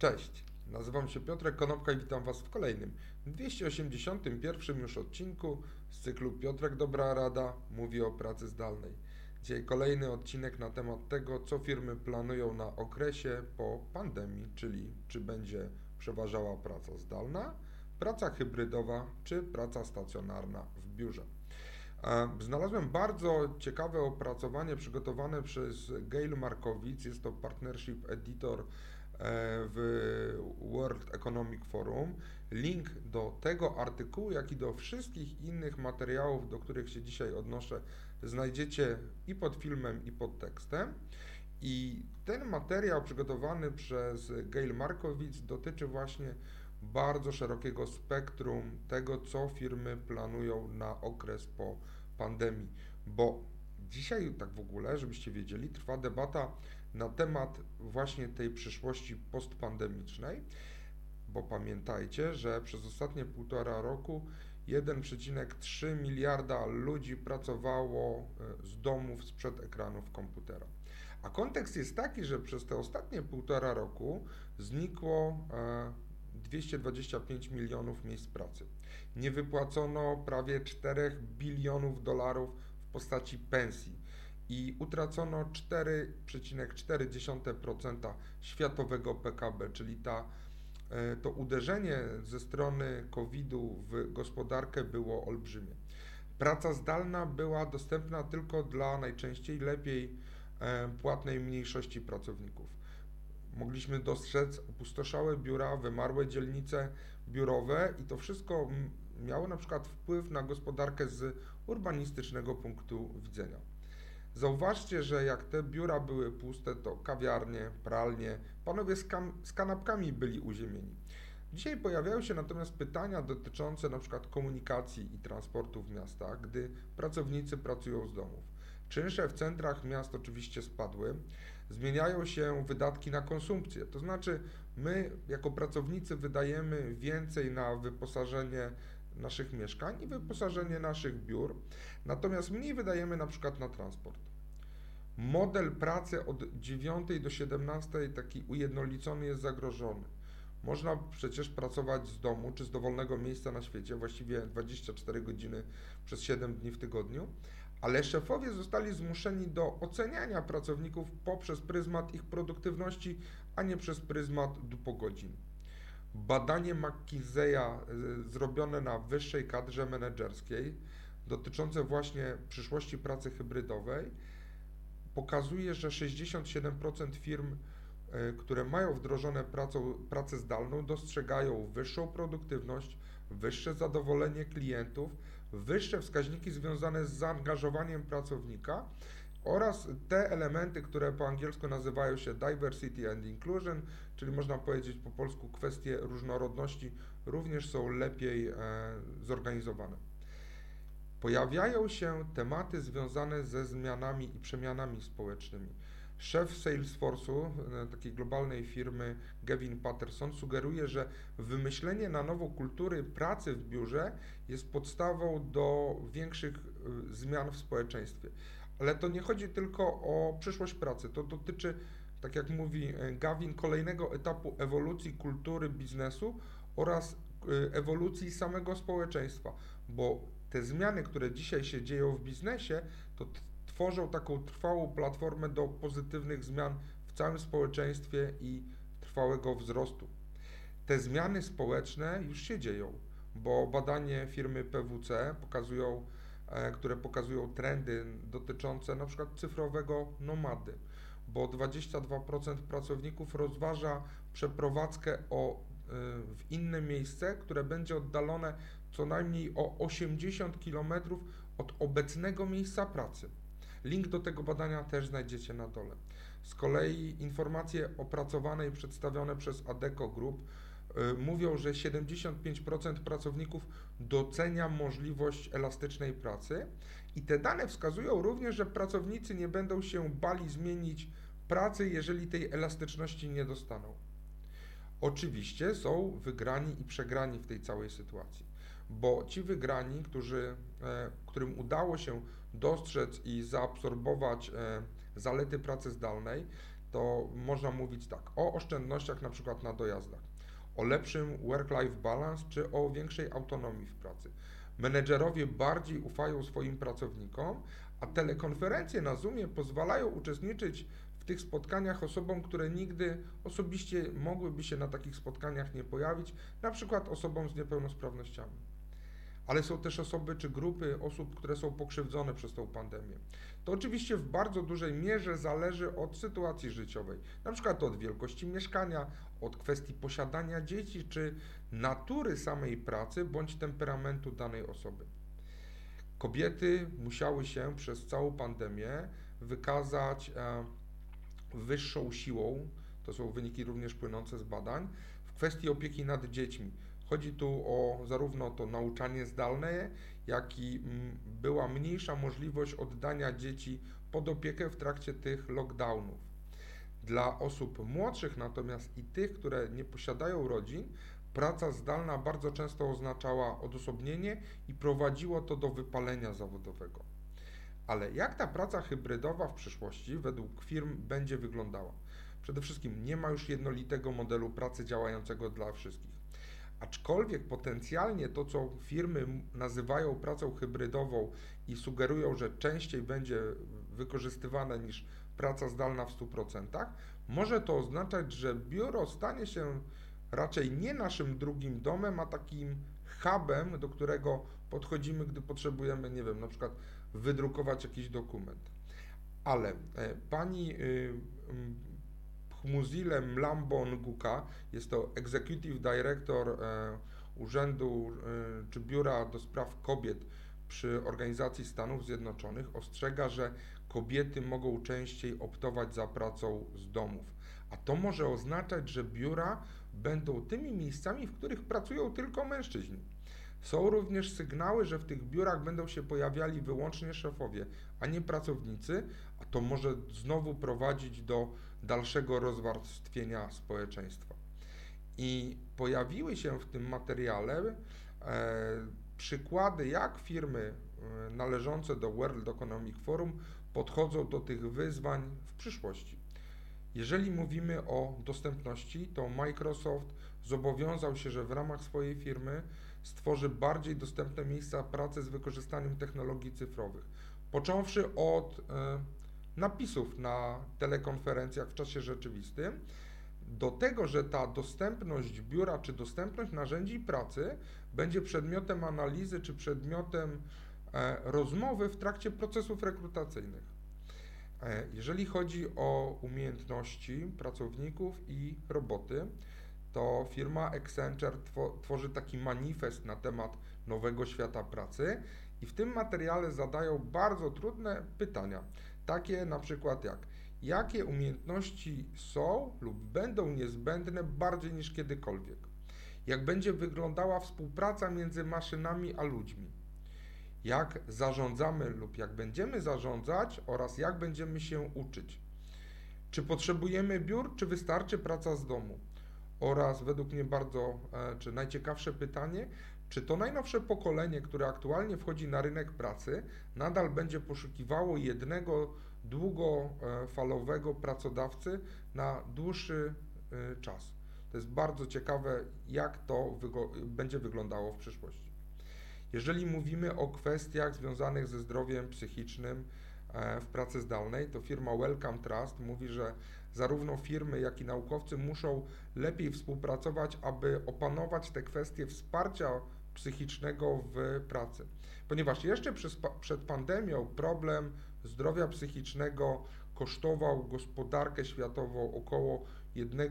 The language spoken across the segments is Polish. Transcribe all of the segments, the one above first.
Cześć, nazywam się Piotrek Konopka i witam Was w kolejnym, 281 już odcinku z cyklu Piotrek Dobra Rada mówi o pracy zdalnej. Dzisiaj kolejny odcinek na temat tego, co firmy planują na okresie po pandemii, czyli czy będzie przeważała praca zdalna, praca hybrydowa czy praca stacjonarna w biurze. Znalazłem bardzo ciekawe opracowanie przygotowane przez Gail Markowicz, jest to Partnership Editor E, w World Economic Forum. Link do tego artykułu, jak i do wszystkich innych materiałów, do których się dzisiaj odnoszę, znajdziecie i pod filmem, i pod tekstem. I ten materiał przygotowany przez Gail Markowicz dotyczy właśnie bardzo szerokiego spektrum tego, co firmy planują na okres po pandemii, bo dzisiaj tak w ogóle, żebyście wiedzieli, trwa debata na temat właśnie tej przyszłości postpandemicznej, bo pamiętajcie, że przez ostatnie półtora roku 1,3 miliarda ludzi pracowało e, z domów sprzed ekranów komputera. A kontekst jest taki, że przez te ostatnie półtora roku znikło 225 e, milionów miejsc pracy. Nie wypłacono prawie 4 bilionów dolarów postaci pensji i utracono 4,4% światowego PKB, czyli ta, e, to uderzenie ze strony COVID-u w gospodarkę było olbrzymie. Praca zdalna była dostępna tylko dla najczęściej lepiej e, płatnej mniejszości pracowników. Mogliśmy dostrzec opustoszałe biura, wymarłe dzielnice biurowe i to wszystko miało na przykład wpływ na gospodarkę z urbanistycznego punktu widzenia. Zauważcie, że jak te biura były puste, to kawiarnie, pralnie, panowie z, z kanapkami byli uziemieni. Dzisiaj pojawiają się natomiast pytania dotyczące np. komunikacji i transportu w miastach, gdy pracownicy pracują z domów. Czynsze w centrach miast oczywiście spadły, zmieniają się wydatki na konsumpcję, to znaczy my jako pracownicy wydajemy więcej na wyposażenie naszych mieszkań i wyposażenie naszych biur, natomiast mniej wydajemy na przykład na transport. Model pracy od 9 do 17 taki ujednolicony jest zagrożony. Można przecież pracować z domu czy z dowolnego miejsca na świecie, właściwie 24 godziny przez 7 dni w tygodniu, ale szefowie zostali zmuszeni do oceniania pracowników poprzez pryzmat ich produktywności, a nie przez pryzmat dupogodzin. Badanie McKinsey'a y, zrobione na wyższej kadrze menedżerskiej dotyczące właśnie przyszłości pracy hybrydowej pokazuje, że 67% firm, y, które mają wdrożone pracę, pracę zdalną, dostrzegają wyższą produktywność, wyższe zadowolenie klientów, wyższe wskaźniki związane z zaangażowaniem pracownika oraz te elementy, które po angielsku nazywają się diversity and inclusion, czyli można powiedzieć po polsku kwestie różnorodności, również są lepiej e, zorganizowane. Pojawiają się tematy związane ze zmianami i przemianami społecznymi. Szef Salesforce'u, e, takiej globalnej firmy, Gavin Patterson, sugeruje, że wymyślenie na nowo kultury pracy w biurze jest podstawą do większych e, zmian w społeczeństwie. Ale to nie chodzi tylko o przyszłość pracy, to dotyczy, tak jak mówi e, Gavin, kolejnego etapu ewolucji kultury biznesu oraz e, ewolucji samego społeczeństwa, bo te zmiany, które dzisiaj się dzieją w biznesie, to tworzą taką trwałą platformę do pozytywnych zmian w całym społeczeństwie i trwałego wzrostu. Te zmiany społeczne już się dzieją, bo badanie firmy PwC pokazują, które pokazują trendy dotyczące na przykład cyfrowego nomady, bo 22% pracowników rozważa przeprowadzkę o, e, w inne miejsce, które będzie oddalone co najmniej o 80 km od obecnego miejsca pracy. Link do tego badania też znajdziecie na dole. Z kolei informacje opracowane i przedstawione przez Adeco Group mówią, że 75% pracowników docenia możliwość elastycznej pracy i te dane wskazują również, że pracownicy nie będą się bali zmienić pracy, jeżeli tej elastyczności nie dostaną. Oczywiście są wygrani i przegrani w tej całej sytuacji, bo ci wygrani, którzy, e, którym udało się dostrzec i zaabsorbować e, zalety pracy zdalnej, to można mówić tak, o oszczędnościach na przykład na dojazdach, o lepszym work-life balance czy o większej autonomii w pracy. Menedżerowie bardziej ufają swoim pracownikom, a telekonferencje na Zoomie pozwalają uczestniczyć w tych spotkaniach osobom, które nigdy osobiście mogłyby się na takich spotkaniach nie pojawić, na przykład osobom z niepełnosprawnościami. Ale są też osoby czy grupy osób, które są pokrzywdzone przez tą pandemię. To oczywiście w bardzo dużej mierze zależy od sytuacji życiowej, na przykład od wielkości mieszkania, od kwestii posiadania dzieci czy natury samej pracy bądź temperamentu danej osoby. Kobiety musiały się przez całą pandemię wykazać e, wyższą siłą, to są wyniki również płynące z badań, w kwestii opieki nad dziećmi. Chodzi tu o zarówno to nauczanie zdalne, jak i mm, była mniejsza możliwość oddania dzieci pod opiekę w trakcie tych lockdownów. Dla osób młodszych natomiast i tych, które nie posiadają rodzin, praca zdalna bardzo często oznaczała odosobnienie i prowadziło to do wypalenia zawodowego. Ale jak ta praca hybrydowa w przyszłości według firm będzie wyglądała? Przede wszystkim nie ma już jednolitego modelu pracy działającego dla wszystkich. Aczkolwiek potencjalnie to, co firmy nazywają pracą hybrydową i sugerują, że częściej będzie wykorzystywane niż praca zdalna w 100%, może to oznaczać, że biuro stanie się raczej nie naszym drugim domem, a takim hubem, do którego podchodzimy, gdy potrzebujemy, nie wiem, na przykład wydrukować jakiś dokument. Ale e, pani y, Hmuzile Mlambon Guka, jest to Executive Director e, Urzędu e, czy Biura do Spraw Kobiet przy Organizacji Stanów Zjednoczonych, ostrzega, że kobiety mogą częściej optować za pracą z domów. A to może oznaczać, że biura będą tymi miejscami, w których pracują tylko mężczyźni. Są również sygnały, że w tych biurach będą się pojawiali wyłącznie szefowie, a nie pracownicy, a to może znowu prowadzić do dalszego rozwarstwienia społeczeństwa. I pojawiły się w tym materiale e, przykłady, jak firmy e, należące do World Economic Forum podchodzą do tych wyzwań w przyszłości. Jeżeli mówimy o dostępności, to Microsoft zobowiązał się, że w ramach swojej firmy stworzy bardziej dostępne miejsca pracy z wykorzystaniem technologii cyfrowych. Począwszy od e, napisów na telekonferencjach w czasie rzeczywistym, do tego, że ta dostępność biura czy dostępność narzędzi pracy będzie przedmiotem analizy czy przedmiotem e, rozmowy w trakcie procesów rekrutacyjnych. E, jeżeli chodzi o umiejętności pracowników i roboty, to firma Accenture tworzy taki manifest na temat nowego świata pracy i w tym materiale zadają bardzo trudne pytania. Takie na przykład jak jakie umiejętności są lub będą niezbędne bardziej niż kiedykolwiek? Jak będzie wyglądała współpraca między maszynami a ludźmi? Jak zarządzamy lub jak będziemy zarządzać oraz jak będziemy się uczyć? Czy potrzebujemy biur, czy wystarczy praca z domu? Oraz według mnie bardzo, e, czy najciekawsze pytanie, czy to najnowsze pokolenie, które aktualnie wchodzi na rynek pracy, nadal będzie poszukiwało jednego długofalowego pracodawcy na dłuższy e, czas? To jest bardzo ciekawe, jak to będzie wyglądało w przyszłości. Jeżeli mówimy o kwestiach związanych ze zdrowiem psychicznym e, w pracy zdalnej, to firma Welcome Trust mówi, że zarówno firmy, jak i naukowcy muszą lepiej współpracować, aby opanować te kwestie wsparcia psychicznego w pracy. Ponieważ jeszcze przed pandemią problem zdrowia psychicznego kosztował gospodarkę światową około 1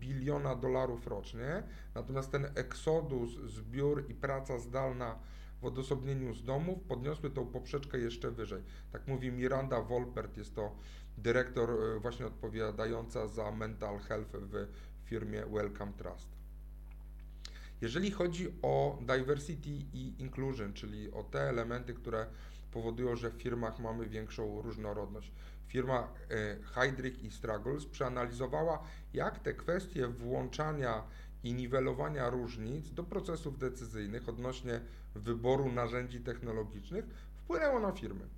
biliona dolarów rocznie, natomiast ten eksodus z biur i praca zdalna w odosobnieniu z domów podniosły tą poprzeczkę jeszcze wyżej. Tak mówi Miranda Wolpert, jest to dyrektor e, właśnie odpowiadająca za mental health w firmie Welcome Trust. Jeżeli chodzi o diversity i inclusion, czyli o te elementy, które powodują, że w firmach mamy większą różnorodność. Firma e, Heidrich i Struggles przeanalizowała, jak te kwestie włączania i niwelowania różnic do procesów decyzyjnych odnośnie wyboru narzędzi technologicznych wpłynęło na firmy.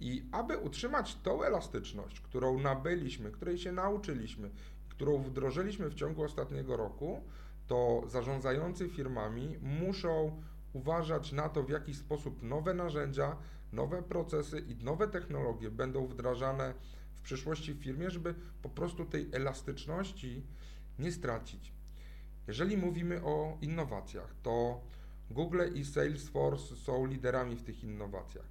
I aby utrzymać tą elastyczność, którą nabyliśmy, której się nauczyliśmy, którą wdrożyliśmy w ciągu ostatniego roku, to zarządzający firmami muszą uważać na to, w jaki sposób nowe narzędzia, nowe procesy i nowe technologie będą wdrażane w przyszłości w firmie, żeby po prostu tej elastyczności nie stracić. Jeżeli mówimy o innowacjach, to Google i Salesforce są liderami w tych innowacjach.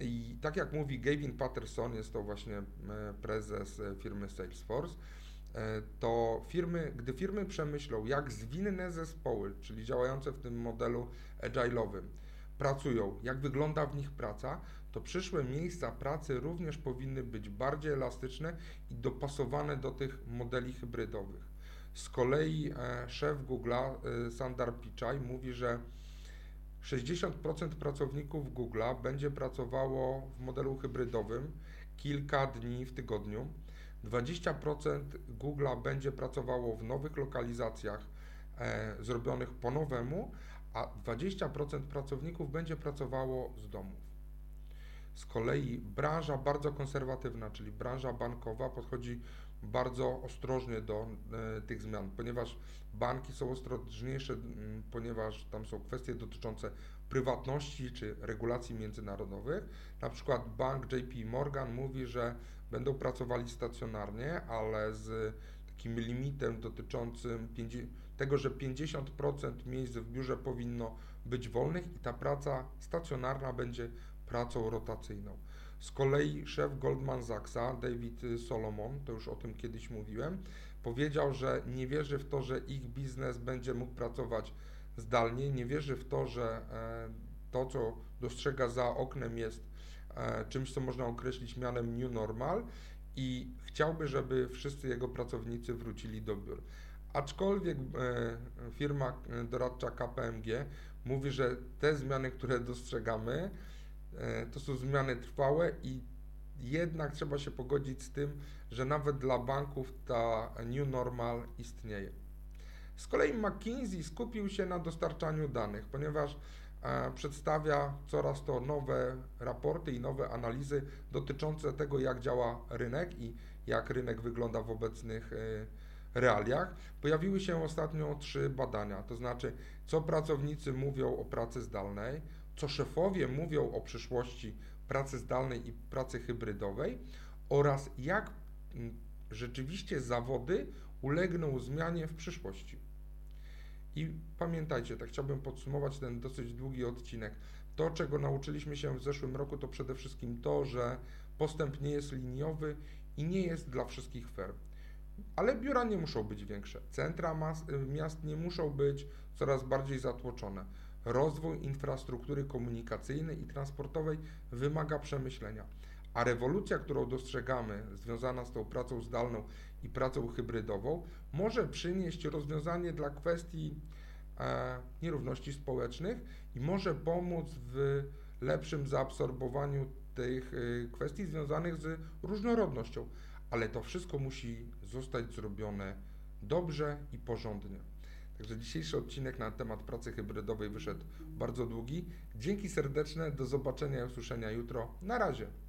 I tak jak mówi Gavin Patterson, jest to właśnie e, prezes e, firmy Salesforce, e, to firmy, gdy firmy przemyślą, jak zwinne zespoły, czyli działające w tym modelu agile'owym, pracują, jak wygląda w nich praca, to przyszłe miejsca pracy również powinny być bardziej elastyczne i dopasowane do tych modeli hybrydowych. Z kolei e, szef Google'a, e, Sundar Pichai, mówi, że 60% pracowników Google'a będzie pracowało w modelu hybrydowym kilka dni w tygodniu. 20% Google'a będzie pracowało w nowych lokalizacjach e, zrobionych po nowemu, a 20% pracowników będzie pracowało z domów. Z kolei branża bardzo konserwatywna, czyli branża bankowa, podchodzi bardzo ostrożnie do e, tych zmian, ponieważ banki są ostrożniejsze, ponieważ tam są kwestie dotyczące prywatności czy regulacji międzynarodowych. Na przykład bank JP Morgan mówi, że będą pracowali stacjonarnie, ale z takim limitem dotyczącym tego, że 50% miejsc w biurze powinno być wolnych i ta praca stacjonarna będzie pracą rotacyjną. Z kolei szef Goldman Sachsa, David Solomon, to już o tym kiedyś mówiłem, powiedział, że nie wierzy w to, że ich biznes będzie mógł pracować zdalnie, nie wierzy w to, że e, to, co dostrzega za oknem, jest e, czymś, co można określić mianem new normal i chciałby, żeby wszyscy jego pracownicy wrócili do biur. Aczkolwiek e, firma doradcza KPMG mówi, że te zmiany, które dostrzegamy, E, to są zmiany trwałe i jednak trzeba się pogodzić z tym, że nawet dla banków ta new normal istnieje. Z kolei McKinsey skupił się na dostarczaniu danych, ponieważ e, przedstawia coraz to nowe raporty i nowe analizy dotyczące tego, jak działa rynek i jak rynek wygląda w obecnych e, realiach. Pojawiły się ostatnio trzy badania, to znaczy, co pracownicy mówią o pracy zdalnej, co szefowie mówią o przyszłości pracy zdalnej i pracy hybrydowej oraz jak mm, rzeczywiście zawody ulegną zmianie w przyszłości. I pamiętajcie, tak chciałbym podsumować ten dosyć długi odcinek. To, czego nauczyliśmy się w zeszłym roku, to przede wszystkim to, że postęp nie jest liniowy i nie jest dla wszystkich fair. Ale biura nie muszą być większe, centra miast nie muszą być coraz bardziej zatłoczone. Rozwój infrastruktury komunikacyjnej i transportowej wymaga przemyślenia, a rewolucja, którą dostrzegamy, związana z tą pracą zdalną i pracą hybrydową, może przynieść rozwiązanie dla kwestii e, nierówności społecznych i może pomóc w lepszym zaabsorbowaniu tych e, kwestii związanych z różnorodnością, ale to wszystko musi zostać zrobione dobrze i porządnie. Także dzisiejszy odcinek na temat pracy hybrydowej wyszedł bardzo długi. Dzięki serdeczne, do zobaczenia i usłyszenia jutro. Na razie.